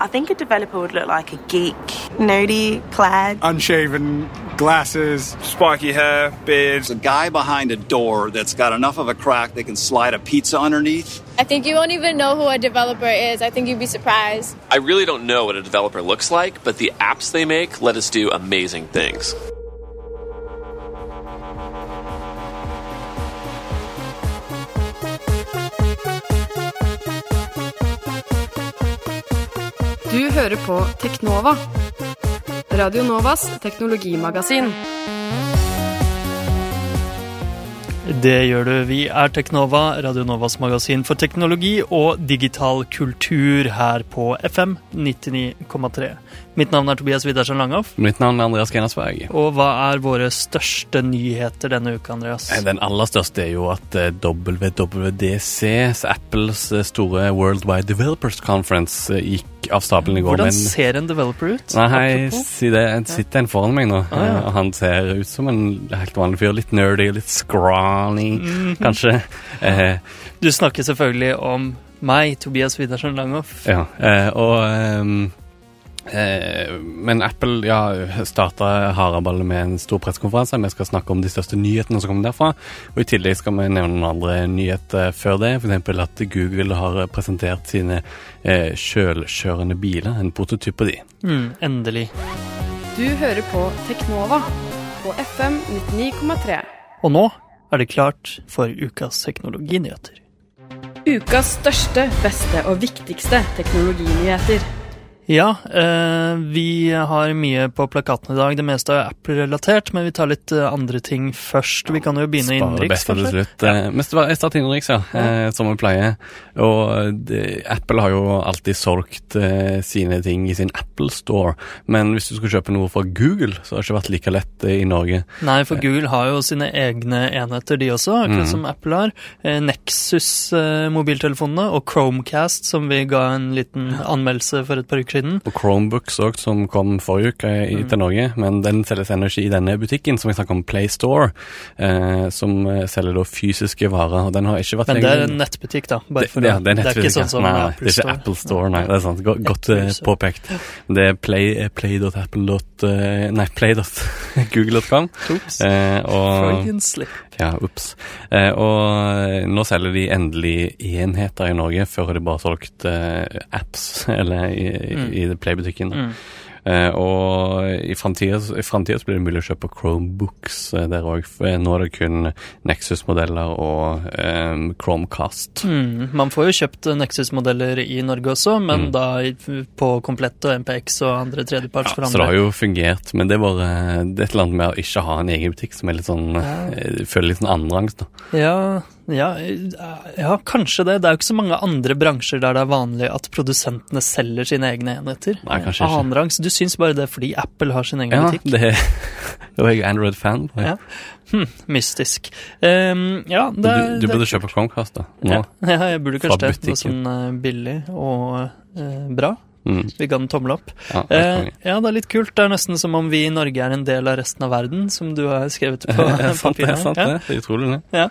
I think a developer would look like a geek, nerdy, plaid. Unshaven, glasses, spiky hair, beard. A guy behind a door that's got enough of a crack they can slide a pizza underneath. I think you won't even know who a developer is. I think you'd be surprised. I really don't know what a developer looks like, but the apps they make let us do amazing things. Du hører på Teknova. Radio Novas teknologimagasin. Det gjør du. Vi er Teknova, Radio Novas magasin for teknologi og digital kultur her på FM 99,3. Mitt navn er Tobias Widersen Langhoff. Mitt navn er Andreas Grenasberg. Og hva er våre største nyheter denne uka, Andreas? Den aller største er jo at eh, WWDC, Apples eh, store Worldwide Developers Conference, eh, gikk av stabelen i går. Hvordan ser en developer ut? Nei, si det. Sitter en foran meg nå. Ah, ja. Han ser ut som en helt vanlig fyr. Litt nerdy, litt scrawny, mm. kanskje. Eh, Du snakker selvfølgelig om meg, Tobias Widersen Langhoff. ja, eh, og eh, Men Apple ja, starta haraballet med en stor pressekonferanse. Vi skal snakke om de største nyhetene som kommer derfra. Og I tillegg skal vi nevne noen andre nyheter før det. F.eks. at Google har presentert sine eh, sjølkjørende biler. En prototyp på de. Mm, endelig. Du hører på Teknova på FM 99,3. Og nå er det klart for ukas teknologinyheter. Ukas største, beste og viktigste teknologinyheter. Ja, eh, vi har mye på plakaten i dag. Det meste er Apple-relatert, men vi tar litt eh, andre ting først. Vi kan jo begynne Spare innenriks, best til slutt. Ja. Men jeg starter innenriks, ja. Eh, som vi pleier. Og det, Apple har jo alltid solgt eh, sine ting i sin Apple Store. Men hvis du skulle kjøpe noe fra Google, så har det ikke vært like lett eh, i Norge. Nei, for Google har jo sine egne enheter, de også, akkurat Mm. som Apple har. Eh, Nexus-mobiltelefonene og Chromecast, som vi ga en liten anmeldelse for et par uker siden. Og Chromebooks òg, som kom forrige uke i, Mm. til Norge. Men den selges ennå ikke i denne butikken, som jeg snakker om PlayStore, eh, som eh, selger da fysiske varer. Og den har ikke vært Men det er en nettbutikk, da. Bare Det, for ja, det, er det er ikke sånn som nei, Apple Store? det er ikke Apple Store, nei. Det er sant. Godt, godt eh, påpekt. Det er play, play.apple. eh, Nei, play.google.com. Oops. Eh, og ja, ups. Eh, og nå selger de endelig enheter i Norge. Før har de bare solgt eh, apps eller i, Mm. i, Play-butikken. Mm. Uh, og i framtida blir det mulig å kjøpe Chromebooks eh, der òg. Nå er det kun Nexus-modeller og um, Chromecast. Mm, man får jo kjøpt Nexus-modeller i Norge også, men Mm. da på Komplett og MPX og andre tredjeparts for Så det har jo fungert, men det er bare det er et eller annet med å ikke ha en egen butikk som er litt sånn eh, føler litt sånn andrerangs, da. Ja, ja, ja, kanskje det. Det er jo ikke så mange andre bransjer der det er vanlig at produsentene selger sine egne enheter. Nei, kanskje ikke. Annenrangs. Du syns bare det er fordi Apple har sin egen Ja, butikk? det Da er jeg Android-fan. Ja. Hm, mystisk. Um, ja, det, Du, du det- burde kjøpe Chromecast, da. Nå. Ja, jeg burde kanskje det. Noe sånn eh, billig og uh, bra. Mm. Vi ga den tommel opp. Ja, det Eh, ja, det er litt kult. Det er nesten som om vi i Norge er en del av resten av verden, som du har skrevet på papiret. det, sant Ja. det. Er utrolig, det. Ja.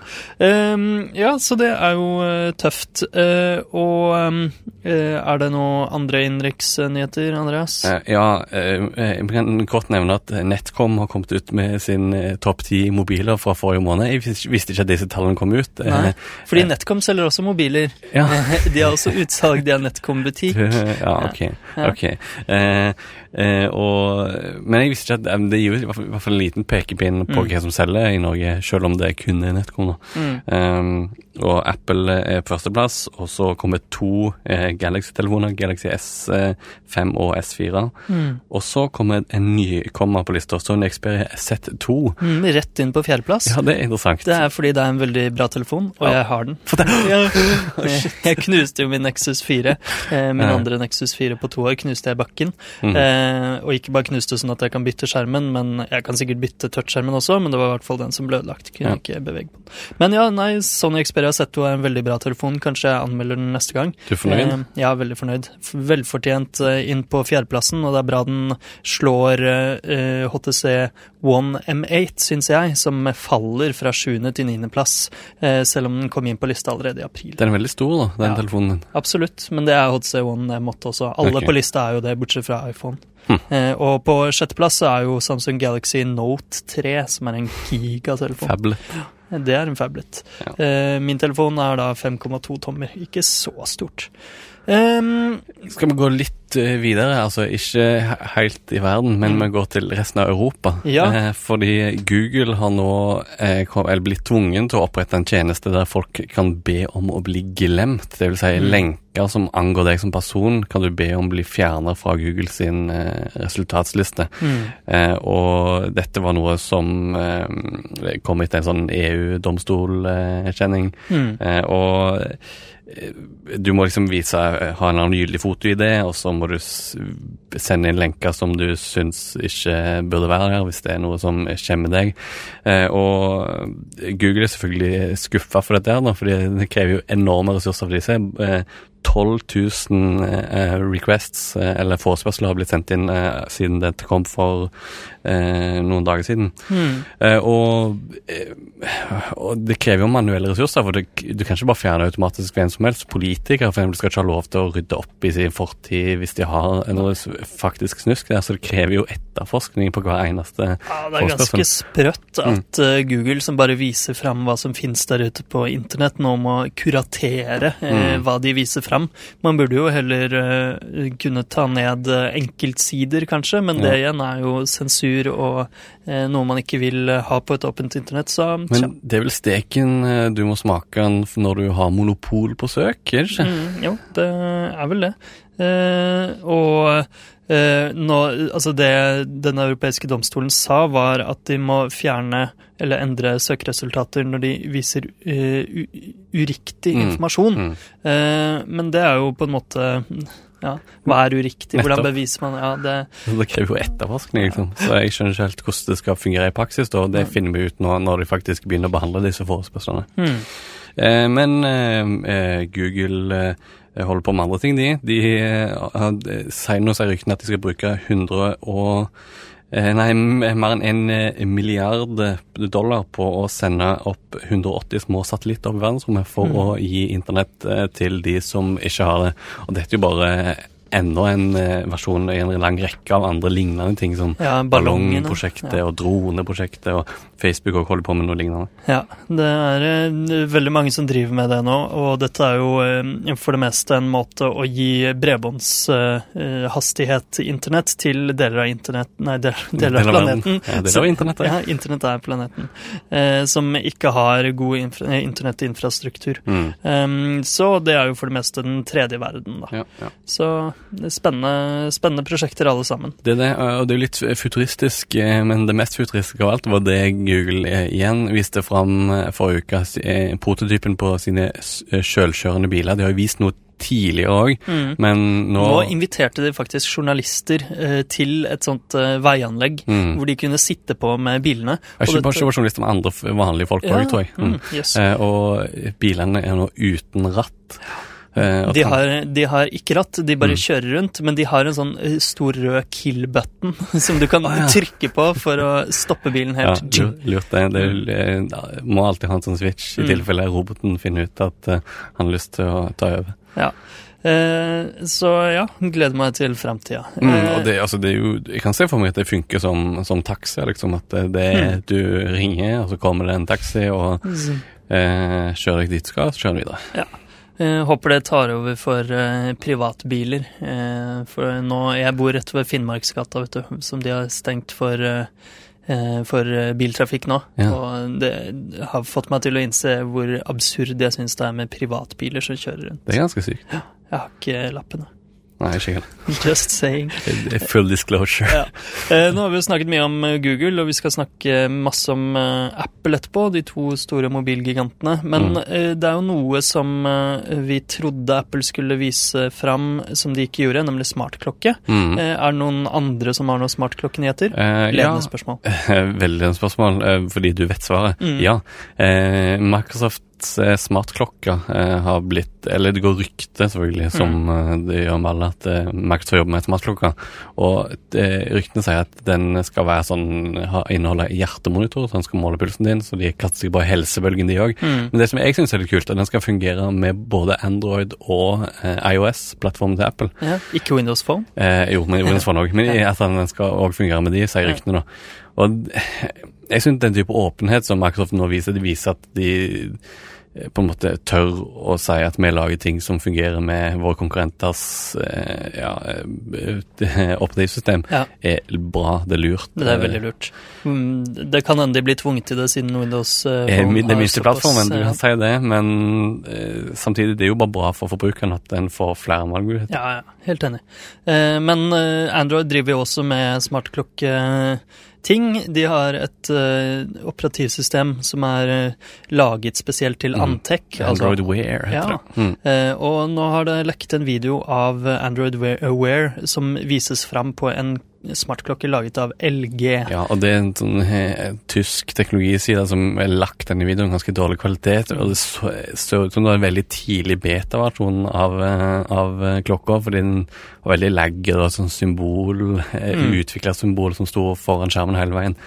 Um, ja, så det er jo uh, tøft. Uh, og um, uh, er det noe andre innenriksnyheter, Andreas? Ja, jeg kan kort nevne at Netcom har kommet ut med sin topp ti mobiler fra forrige måned. Jeg visste ikke at disse tallene kom ut. Nei, fordi Netcom selger også mobiler. Ja. De har også utsalg, de har Netcom-butikk. ja, ok. Ja. ok. Eh, eh, og, men jeg visste ikke at eh, det gir i hvert fall, i hvert fall en liten pekepinn på Mm. hva som selger i Norge, selv om det kun er Netcom. Mm. Um, og Apple er førsteplass, og så kommer to eh, Galaxy-telefoner, Galaxy S5 og S4. Mm. Og så kommer en nykommer på lista, Sony Xperia Z2. Mm, rett inn på fjerdeplass. Ja, det er interessant. Det er fordi det er en veldig bra telefon, og Ja. jeg har den. Jeg, jeg knuste jo min Nexus 4. Eh, min andre Nexus 4 på to år knuste jeg i bakken. Mm. Eh, og ikke bare knuste sånn at jeg kan bytte skjermen, men jeg kan sikkert bytte touchskjermen også, men det var i hvert fall den som ble ødelagt. Kunne Ja. ikke bevege på den. Men ja, nei, Sony Xperia har sett henne er en veldig bra telefon. Kanskje jeg anmelder den neste gang. Du er fornøyd? Eh, ja, veldig fornøyd. Velfortjent eh, inn på fjerdeplassen, og det er bra den slår eh, HTC One M8, syns jeg, som faller fra sjuende til niendeplass, eh, selv om den kom inn på lista allerede i april. Den er veldig stor, da, den Ja. telefonen din. Absolutt, men det er HTC One M8 også. Alle okay. på lista er jo det, bortsett fra iPhone. Hm. Eh, og på sjetteplass er jo Samsung Galaxy Note 3, som er en gigatelefon. Fablet. Det er en fablet. Ja. Eh, min telefon er da 5,2 tommer, ikke så stort. Ehm, Skal vi gå litt eh, videre, altså ikke helt i verden, men vi går til resten av Europa. Mm. Ja. Eh, fordi Google har nå eh, blitt tvungen til å opprette en tjeneste der folk kan be om å bli glemt. Det vil si Mm. lenker som angår deg som person, kan du be om å bli fjernet fra Google sin eh, resultatsliste. mm, Eh, og dette var noe som kom etter en sånn EU-domstolkjenning. mm, Eh, og du må liksom vise, eh, ha en eller annen gyldig foto-ID, og så må du sende inn lenker som du syns ikke burde være der, hvis det er noe som skjemmer deg. Eh, og Google er selvfølgelig skuffa for dette, her, for det krever jo enorme ressurser for disse. Eh, 12 000 eh, requests, eh, eller forespørsler, har blitt sendt inn eh, siden dette kom for eh, noen dager siden. mm. Eh, og, eh, og det krever jo manuelle ressurser, for det, du kan ikke bare fjerne automatisk hvem som helst. Politikere for eksempel, skal ikke ha lov til å rydde opp i sin fortid hvis de har noe faktisk snusk der, så det krever jo etterforskning på hver eneste forespørsel. Ja, det er ganske sprøtt at mm. Google, som bare viser fram hva som finnes der ute på internett, nå må kuratere eh, Mm. hva de viser fram. Man burde jo heller uh, kunne ta ned eh, enkeltsider, kanskje, men det igjen er jo sensur og uh, noe man ikke vil ha på et åpent internett, så tja. Men det er vel steken du må smake når du har monopol på søk, er det ikke? Mm, jo, det er vel det. Eh, og eh, nå, altså det den europeiske domstolen sa, var at de må fjerne eller endre søkeresultater når de viser uh, uriktig Mm, informasjon. mm. Eh, men det er jo på en måte ja, Hva er uriktig? Hvordan beviser man ja, det, Det krever jo etterforskning, liksom. Så jeg skjønner ikke helt hvordan det skal fungere i praksis, da. Det finner vi ut nå når de faktisk begynner å behandle disse forespørslene. Mm. Eh, men Google holder på med andre ting, de. De eh, har- sier nå sier ryktene at de skal bruke 100 og eh, Nei, mer enn en eh, milliard dollar på å sende opp 180 små satellitter opp i verdensrommet for å gi internett til de som ikke har det. Og dette er jo bare enda en eh, versjon i en lang rekke av andre lignende ting, som Ja, ballongprosjektet Ja. og droneprosjektet, og Facebook også holder på med noe lignende. Ja, det er eh, veldig mange som driver med det nå, og dette er jo eh, for det meste en måte å gi bredbåndshastighet internett til deler av internett Nei, deler Deler av planeten. Ja, deler av internett, ja. Ja, internett er planeten. Eh, som ikke har god internettinfrastruktur. Mm. Um, så det er jo for det meste den tredje verden, da. Ja, ja. Så spennende, spennende prosjekter alle sammen. Det er det, og det er jo litt futuristisk, eh, men det mest futuristiske av alt var det Google eh, igjen viste fram eh, forrige uke, prototypen på sine s- selvkjørende biler. De har jo vist noe tidligere òg, Mm. men nå, Nå inviterte de faktisk journalister eh, til et sånt eh, veianlegg, Mm. hvor de kunne sitte på med bilene. Jeg ikke bare journalister, men andre vanlige folk òg, tror jeg. Mm. mm, yes. Eh, og bilene er nå uten ratt. Eh, De har, de har ikke ratt, de bare Mm. kjører rundt, men de har en sånn eh, stor rød kill-button som du kan Ah, ja. trykke på for å stoppe bilen helt. Ja, lurt det. Det er- må alltid ha en sånn switch, i Mm. tilfelle roboten finner ut at uh, han har lyst til å ta over. Ja. Eh, så ja, gleder meg til framtida. Mm, det, altså, det jo, jeg kan se for meg at det funker som, som taxi. Liksom, at det, Mm. du ringer, og så kommer det en taxi og så- eh, kjører jeg dit du skal, så kjører du videre. Eh, håper det tar over for eh, privatbiler. Eh, for nå, jeg bor rett ved Finnmarksgata, vet du, som de har stengt for, eh, for biltrafikk nå. Ja. Og det har fått meg til å innse hvor absurd jeg syns det er med privatbiler som kjører rundt. Det er ganske sykt. Jeg har ikke lappen. da. Nei, ikke helt. Just saying. Er Full disclosure. Ja. Eh, nå har vi jo snakket mye om eh, Google, og vi skal snakke masse om eh, Apple etterpå, de to store mobilgigantene. Men Mm. eh, det er jo noe som eh, vi trodde Apple skulle vise fram, som de ikke gjorde, nemlig smartklokke. Mm. Eh, er det noen andre som har noen smartklokkenyheter? Eh, ja, Ledende spørsmål. veldig en spørsmål, eh, fordi du vet svaret. Mm. Ja. Eh, Microsoft eh, smartklokker eh, har blitt Eller det går rykte, selvfølgelig, som mm. det gjør med alle, at Max får jobbe med smartklokker. Og det, ryktene sier at den skal være sånn, ha, inneholde hjertemonitor, så den skal måle pulsen din, så de kaster seg på helsebølgen, de òg. Men det som jeg syns er litt kult, er at den skal fungere med både Android og iOS-plattformen til Apple. Ja, ikke Windows Phone. Eh, jo, men Windows Phone òg. Men i- at den skal òg fungere med de, sier ryktene, da. Og jeg syns den type åpenhet som Microsoft nå viser, det viser at de eh, på en måte tør å si at vi lager ting som fungerer med våre konkurrenters eh, ja, eh, operativsystem, Ja. er bra, det er lurt. Det er veldig lurt. Mm, Det kan hende de blir tvunget til det siden Windows Phone er har minste plattformen, du kan si det, men samtidig det er jo bare bra for forbrukeren at den får flere valgmuligheter. Ja, ja, helt enig. Eh, men Android driver jo også med smartklokketing. De har et uh, operativsystem som er uh, laget spesielt til Antec. altså- Android Wear heter Ja. det. Mm. Uh, og nå har det lekket en video av Android Wear, Wear som vises fram på en smartklokke laget av LG. Ja, og det er en sånn he, tysk teknologiside som er lagt denne videoen, ganske dårlig kvalitet. Og det ser ut som det var en veldig tidlig beta-versjon av, eh, av eh, klokka, fordi den var veldig laggy og sånn symbol, mm. utvikla symbol som sto foran skjermen hele veien.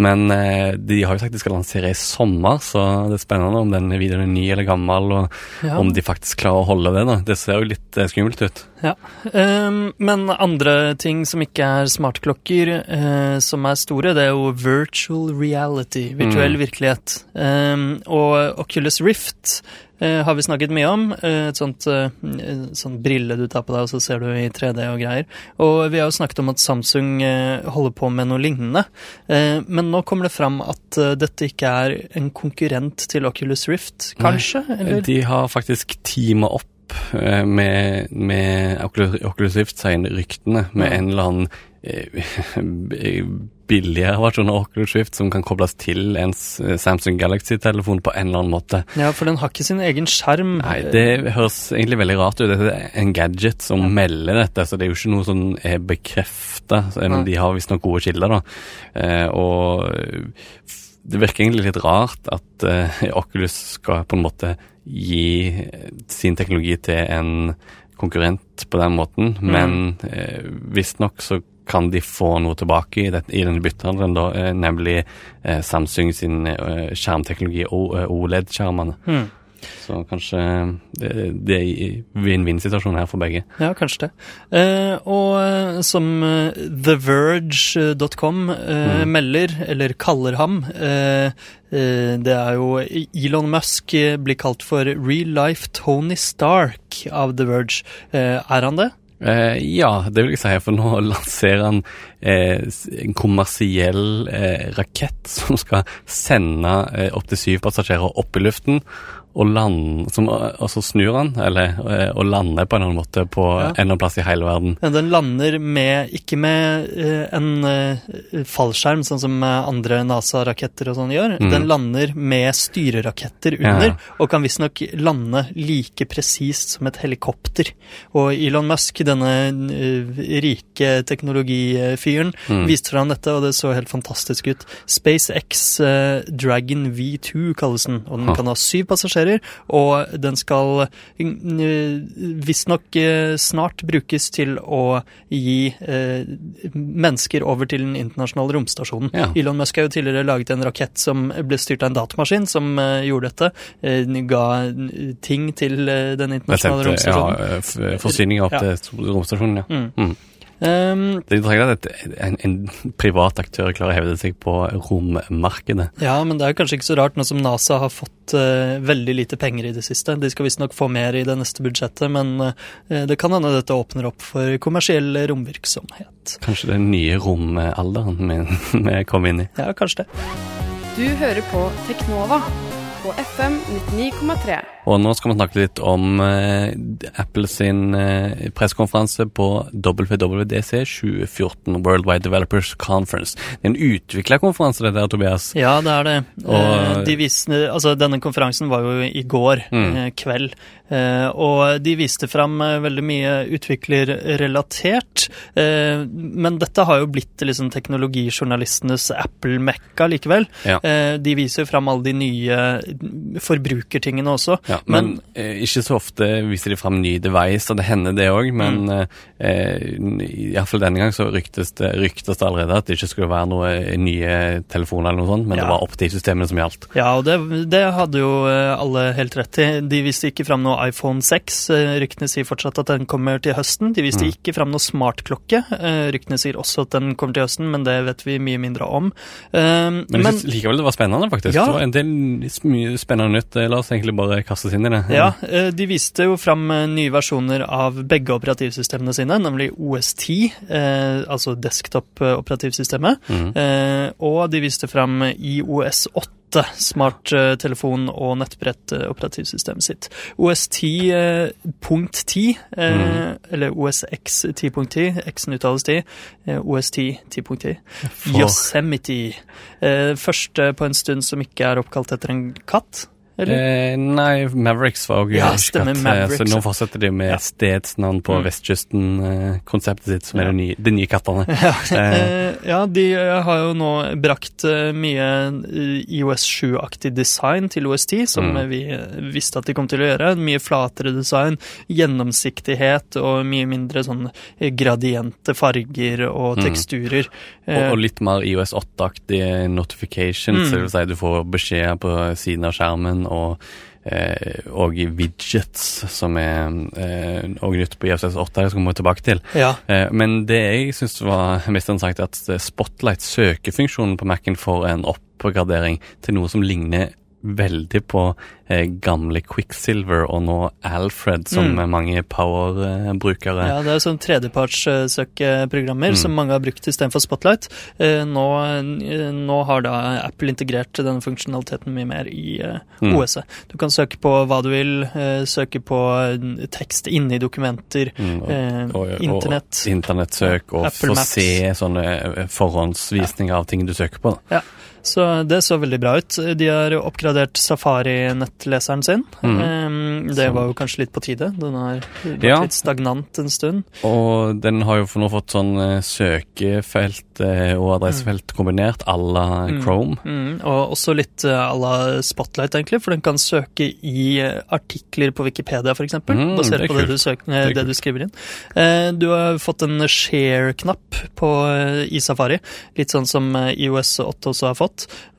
Men eh, de har jo sagt de skal lansere i sommer, så det er spennende om denne videoen er ny eller gammel, og Ja. om de faktisk klarer å holde det. da. Det ser jo litt eh, skummelt ut. Ja. Um, men andre ting som ikke er smartklokker, uh, som er store, det er jo virtual reality, virtuell virkelighet. Um, og Oculus Rift uh, har vi snakket mye om. Uh, et sånt sånn brille du tar på deg, og så ser du i 3D og greier. Og vi har jo snakket om at Samsung holder på med noe lignende. Men nå kommer det fram at dette ikke er en konkurrent til Oculus Rift, kanskje? Eller? De har faktisk teama opp eh, med, med Rift, sier ryktene, med Ja. en eller annen eh, billigere versjon av Oculus Rift som kan kobles til en Samsung Galaxy-telefon på en eller annen måte. Ja, for den har ikke sin egen skjerm. Nei, det høres egentlig veldig rart ut. Det er en gadget som melder dette, så det er jo ikke noe som er bekrefta. Men de har visstnok gode kilder, da. Eh, og det virker egentlig litt rart at eh, Oculus skal på en måte gi eh, sin teknologi til en konkurrent på den måten, men eh, visstnok så kan de få noe tilbake i, denne byttehandelen, da, eh, nemlig eh, Samsung sin skjermteknologi, OLED-skjermene. Hmm. Så kanskje det, er vinn-vinn-situasjon her for begge. Ja, kanskje det. Eh, og eh, som eh, TheVerge.com eh, melder, eller kaller ham Det er jo Elon Musk blir kalt for real life Tony Stark av The Verge. Er han det? Eh, ja, det vil jeg si, for nå lanserer han eh, en kommersiell eh, rakett som skal sende eh, opptil syv passasjerer opp i luften. Og, land, som, og så snur han, eller, eh, og lander på en eller annen måte på Ja. en eller annen plass i hele verden. Ja, Den lander med, ikke med eh, en eh, fallskjerm, sånn som eh, andre NASA-raketter og sånn gjør. Mm. Den lander med styreraketter under, Ja. og kan visstnok lande like presist som et helikopter. Og Elon Musk, denne eh, rike teknologifyren, Mm. viste fram dette, og det så helt fantastisk ut. SpaceX eh, Dragon V2 kalles den, og den kan ha syv passasjerer, og den skal uh, visstnok uh, snart brukes til å gi eh, mennesker over til den internasjonale romstasjonen. Ja. Elon Musk har jo tidligere laget en rakett som ble styrt av en datamaskin, som eh, gjorde dette. Eh, ga eh, ting til eh, den internasjonale ja, romstasjonen. eh, forsyninger opp Ja. til romstasjonen, ja. Mm. Mm. Um, Det er at en, en privat aktør klarer å hevde seg på rommarkedet. ja, men det er kanskje ikke så rart nå som NASA har fått uh, veldig lite penger i det siste. De skal visstnok få mer i det neste budsjettet, men uh, det kan hende dette åpner opp for kommersiell romvirksomhet. Kanskje den nye romalderen vi kom inn i. Ja, kanskje det. Du hører på Teknova på FM 99,3. Og nå skal vi snakke litt om eh, Apple sin eh, pressekonferanse på WWDC 2014, World Wide Developers Conference. Det er en utvikla konferanse, det der, Tobias. Ja, det er det. Og- Eh, de visste, altså, denne konferansen var jo i går Mm. eh, kveld, eh, og de viste fram veldig mye utviklerrelatert. Eh, men dette har jo blitt liksom teknologijournalistenes Apple-mekka likevel. Ja. Eh, de viser jo fram alle de nye forbrukertingene også. Ja, men eh, ikke så ofte viser de fram ny device, og det hender det òg, men Mm. eh, eh, iallfall denne gang så ryktes det, ryktes det allerede at det ikke skulle være noe nye telefoner eller noe sånt, men Ja. det var optivsystemene som gjaldt. Ja, og det, det hadde jo eh, alle helt rett i. De viste ikke fram noe iPhone 6. eh, Ryktene sier fortsatt at den kommer til høsten. De viste Mm. ikke fram noe smartklokke. eh, Ryktene sier også at den kommer til høsten, men det vet vi mye mindre om. Eh, Men Men likevel det var spennende, faktisk. Ja. Det var en del mye spennende nytt. Eh, La oss egentlig bare kaste inn det. ja, eh, de viste jo fram eh, nye versjoner av begge operativsystemene sine, nemlig OS10, eh, altså desktop-operativsystemet, mm. eh, og de viste fram IOS 8. Smarttelefon- og nettbrett-operativsystemet sitt. OS10.10, eh, punkt 10, Mhm. eller OSX 10.10, X-en uttales 10, eh, OS10 10.10. Yosemite. Eh, første på en stund som ikke er oppkalt etter en katt? Eh, nei, Mavericks var òg Ja, Så nå fortsetter de med Ja. stedsnavn på Mm. vestkysten-konseptet sitt, som Ja. er de nye, de nye kattene. Ja, Eh, eh, ja, de eh, har jo nå brakt eh, mye eh, IOS 7-aktig design til OS10, som Mm. eh, vi eh, visste at de kom til å gjøre. Mye flatere design, gjennomsiktighet og mye mindre sånn eh, gradiente farger og Mm. teksturer. og, Eh, og litt mer IOS 8-aktige notifications, Mm. vil si du får beskjeder på siden av skjermen, og eh, og widgets, som er eh, og nytt på IFCS 8, det skal komme tilbake til. ja. Eh, Men det jeg syns var mest interessant, er at Spotlight, søkefunksjonen på Mac-en, får en oppgradering til noe som ligner veldig på eh, gamle Quicksilver og nå Alfred, som Mm. mange Power-brukere Ja, det er sånn tredjepartssøkeprogrammer Mm. som mange har brukt istedenfor Spotlight. Eh, Nå, eh, nå har da Apple integrert denne funksjonaliteten mye mer i eh, Mm. OS-et. Du kan søke på hva du vil, eh, søke på eh, tekst inne i dokumenter, Mm, og- eh, og, internett. internettsøk, og få se sånne forhåndsvisninger forhåndsvisninger av ting du søker på. da. Så det så veldig bra ut. De har oppgradert Safari-nettleseren sin. Mm. Eh, Det var jo kanskje litt på tide. Den har vært Ja. litt stagnant en stund. Og den har jo for nå fått sånn eh, søkefelt eh, og adressefelt kombinert à la Mm. Chrome. Mm, og også litt uh, à la Spotlight, egentlig, for den kan søke i eh, artikler på Wikipedia, f.eks., Mm, basert er på det du, søker, Det det du skriver inn. Eh, du har fått en share-knapp eh, i Safari, litt sånn som eh, IOS 8 også har fått,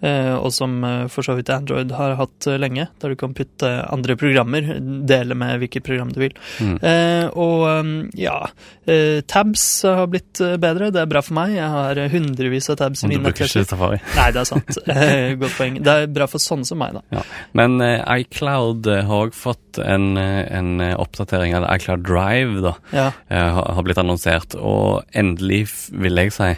eh, og som eh, for så vidt Android har hatt eh, lenge, der du kan putte andre programmer, dele med hvilket program du vil. Mm. Og ja, tabs har blitt bedre, det er bra for meg. Jeg har hundrevis av tabs i du bruker ikke Safari. Nei, det er sant. Godt poeng. Det er bra for sånne som meg, da. Ja. Men iCloud har òg fått en, en oppdatering, eller iCloud Drive, da, Ja. har blitt annonsert. Og endelig, vil jeg si.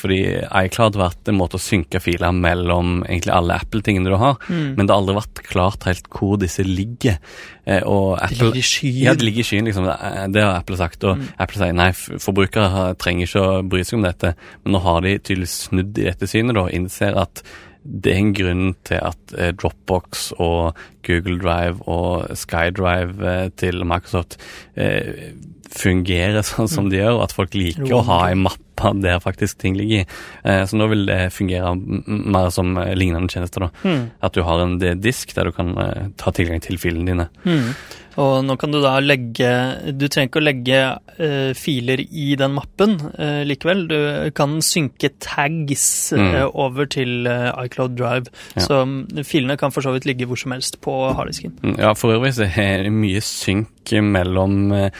Fordi iCloud har vært en måte å synke filer mellom egentlig alle Apple-tingene du har, Mm. men det har aldri vært klart helt hvor disse ligger. Eh, og Apple, de ligger i skyen. Ja, de ligger i skyen, liksom. Det, har Apple sagt. Og Mm. Apple sier nei, forbrukere trenger ikke å bry seg om dette. Men nå har de tydeligvis snudd i dette synet, da, og innser at det er en grunn til at eh, Dropbox og Google Drive og SkyDrive eh, til Microsoft eh, fungerer sånn som de gjør, og at folk liker å ha en mappe der faktisk ting ligger i. Eh, så nå vil det fungere mer som eh, lignende tjenester. da. Mm. At du har en disk der du kan eh, ta tilgang til filene dine. Mm. Og nå kan du da legge Du trenger ikke å legge uh, filer i den mappen uh, likevel. Du kan synke tags Mm. uh, over til eh, iCloud Drive. Ja. Så um, filene kan for så vidt ligge hvor som helst på harddisken. Mm, Ja, for øvrig så er det mye synk mellom eh,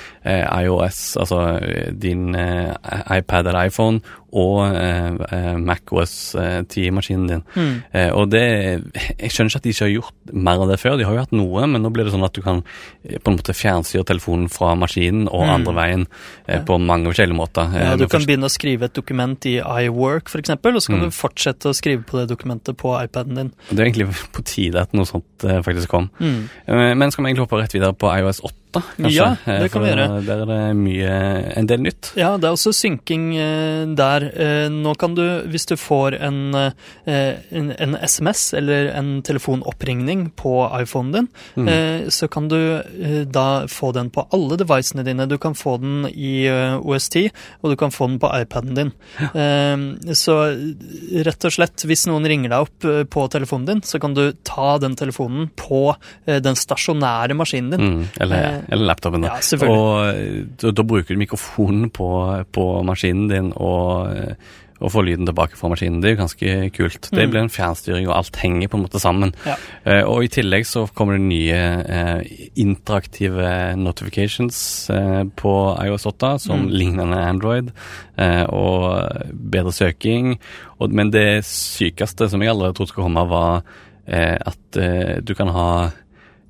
iOS, altså eh, din eh, iPad eller iPhone, og eh, eh, MacOS eh, 10-maskinen din. Mm. Eh, og det Jeg skjønner ikke at de ikke har gjort mer av det før. De har jo hatt noe, men nå blir det sånn at du kan eh, på en måte fjernstyre telefonen fra maskinen og Mm. andre veien eh, på mange forskjellige måter. Eh, Ja, du kan begynne å skrive et dokument i iWork f.eks., og så kan Mm. du fortsette å skrive på det dokumentet på iPaden din. Det er egentlig på tide at noe sånt eh, faktisk kom. Mm. Eh, Men skal vi egentlig hoppe rett videre på iOS 8, kanskje? Ja, det kan vi gjøre. Der er det mye, en del nytt. Ja, det er også synking eh, der. Eh, nå kan du, hvis du får en, eh, en, en SMS eller en telefonoppringning på iPhonen din, Mm. så kan du da få den på alle devicene dine. Du kan få den i OST, OS10, og du kan få den på iPaden din. Ja. så rett og slett, hvis noen ringer deg opp på telefonen din, så kan du ta den telefonen på den stasjonære maskinen din. Mm, eller, eller laptopen. Da. ja. Og eh, da, da bruker du mikrofonen på, på maskinen din og, eh, og får lyden tilbake fra maskinen. Det er jo ganske kult. Det Mm. blir en fjernstyring, og alt henger på en måte sammen. Ja. Uh, og i tillegg så kommer det nye uh, interaktive notifications uh, på iOS 8, som Mm. lignende Android, og bedre søking. Og, men det sykeste som jeg allerede trodde skulle komme, var at du kan ha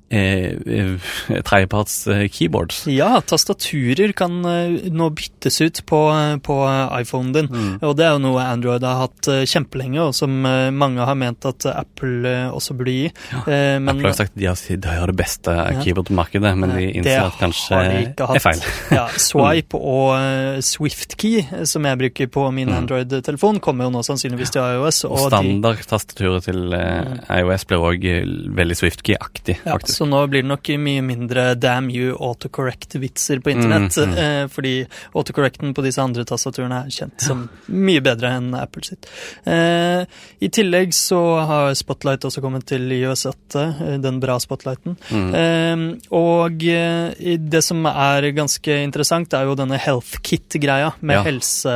eh, eh, tredjeparts eh, keyboards. Ja, tastaturer kan eh, nå byttes ut på, på iPhonen din. Mm. Og det er jo noe Android har hatt kjempelenge, og som mange har ment at Apple også burde gi. Eh, men Apple har sagt de har, de har det beste Ja. keyboardmarkedet, men de innser det at kanskje de er feil. ja, Swipe og eh, SwiftKey, som jeg bruker på min Mm. Android-telefon, kommer jo nå sannsynligvis til iOS. Og Og standardtastaturet til eh, iOS blir òg veldig Swift-key-aktig, ja, faktisk. Så nå blir det nok mye mindre damn you autocorrect-vitser på internett, Mm, mm. eh, fordi autocorrecten på disse andre tastaturene er kjent som mye bedre enn Apple sitt. Eh, I tillegg så har Spotlight også kommet til iOS 8, eh, den bra Spotlighten. Mm. Og det som er ganske interessant, er jo denne health kit-greia med Ja. helse,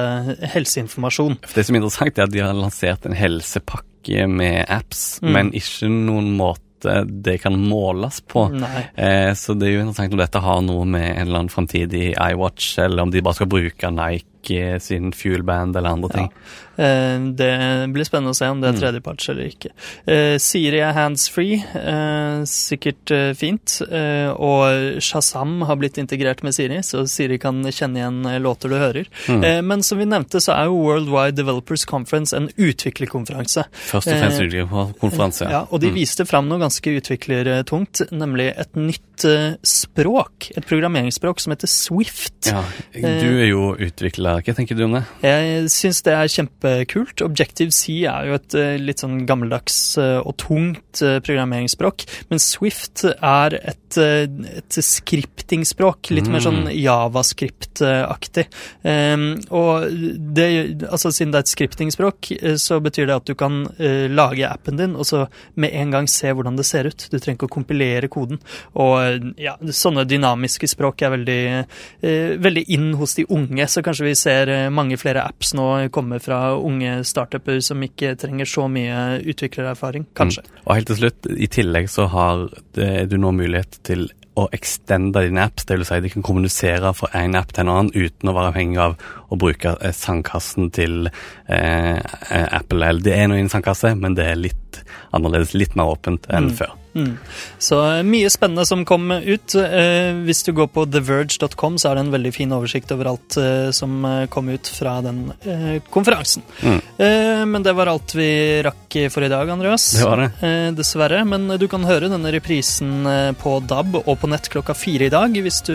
helseinformasjon. Det som er interessant, er at de har lansert en helsepakke med apps, Mm. men ikke noen måte det kan måles på. Eh, så det er jo interessant om dette har noe med en eller annen framtidig iWatch, eller om de bare skal bruke Nike sin sin Fuelband eller andre ting. Eh, Det blir spennende å se om det er Mm. tredjeparts eller ikke. Eh, Siri er handsfree, eh, sikkert eh, fint. Eh, og Shazam har blitt integrert med Siri, så Siri kan kjenne igjen eh, låter du hører. Mm. Eh, men som vi nevnte, så er jo Worldwide Developers Conference en utviklerkonferanse. Først og fremst Eh, utviklerkonferanse. Ja, og de Mm. viste fram noe ganske utviklertungt, nemlig et nytt eh, språk. Et programmeringsspråk som heter Swift. Ja, Eh, du er jo utvikler. Hva tenker du om det? Jeg syns det er kjempekult. Objective-C er jo et eh, litt sånn gammeldags eh, og tungt eh, programmeringsspråk, men Swift er et, eh, et skriptingspråk. Litt mer sånn Mm. javascript-aktig. Um, og det, altså siden det er et skriptingspråk, eh, så betyr det at du kan eh, lage appen din, og så med en gang se hvordan det ser ut. Du trenger ikke å kompilere koden. Og eh, ja, sånne dynamiske språk er veldig, eh, veldig inn hos de unge, så kanskje vi ser eh, mange flere apps nå komme fra unge startuper som ikke trenger så mye utviklererfaring. Kanskje. Mm. Og helt til slutt, i tillegg så har du nå mulighet til å extende dine apps, vil si de kan kommunisere fra en app til en annen uten å være avhengig av å bruke eh, sandkassen til eh, Apple. Det er noe i en sandkasse, men det er litt annerledes, litt mer åpent enn Mm. før. Mm. Så eh, mye spennende som kom ut. Eh, hvis du går på theverge.com, så er det en veldig fin oversikt over alt eh, som eh, kom ut fra den eh, konferansen. Mm. Eh, men det var alt vi rakk for i dag, Andreas. Det var det. Eh, dessverre. Men du kan høre denne reprisen på DAB og på nett klokka fire i dag hvis du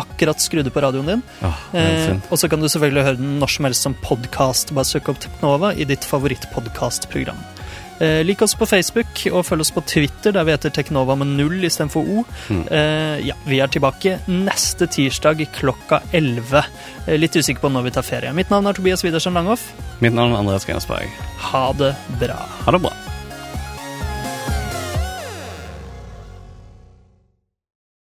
akkurat skrudde på radioen din. Oh, og så kan du selvfølgelig høre den når som helst som podkast. Bare søk opp Teknova i ditt favorittpodkastprogram. Eh, lik oss på Facebook og følg oss på Twitter, der vi heter Teknova med null istedenfor O. Mm. Eh, ja, vi er tilbake neste tirsdag klokka 11. Eh, litt usikker på når vi tar ferie. Mitt navn er Tobias Widersen Langhoff. Mitt navn er Andreas Gensberg. Ha det bra. Ha det bra.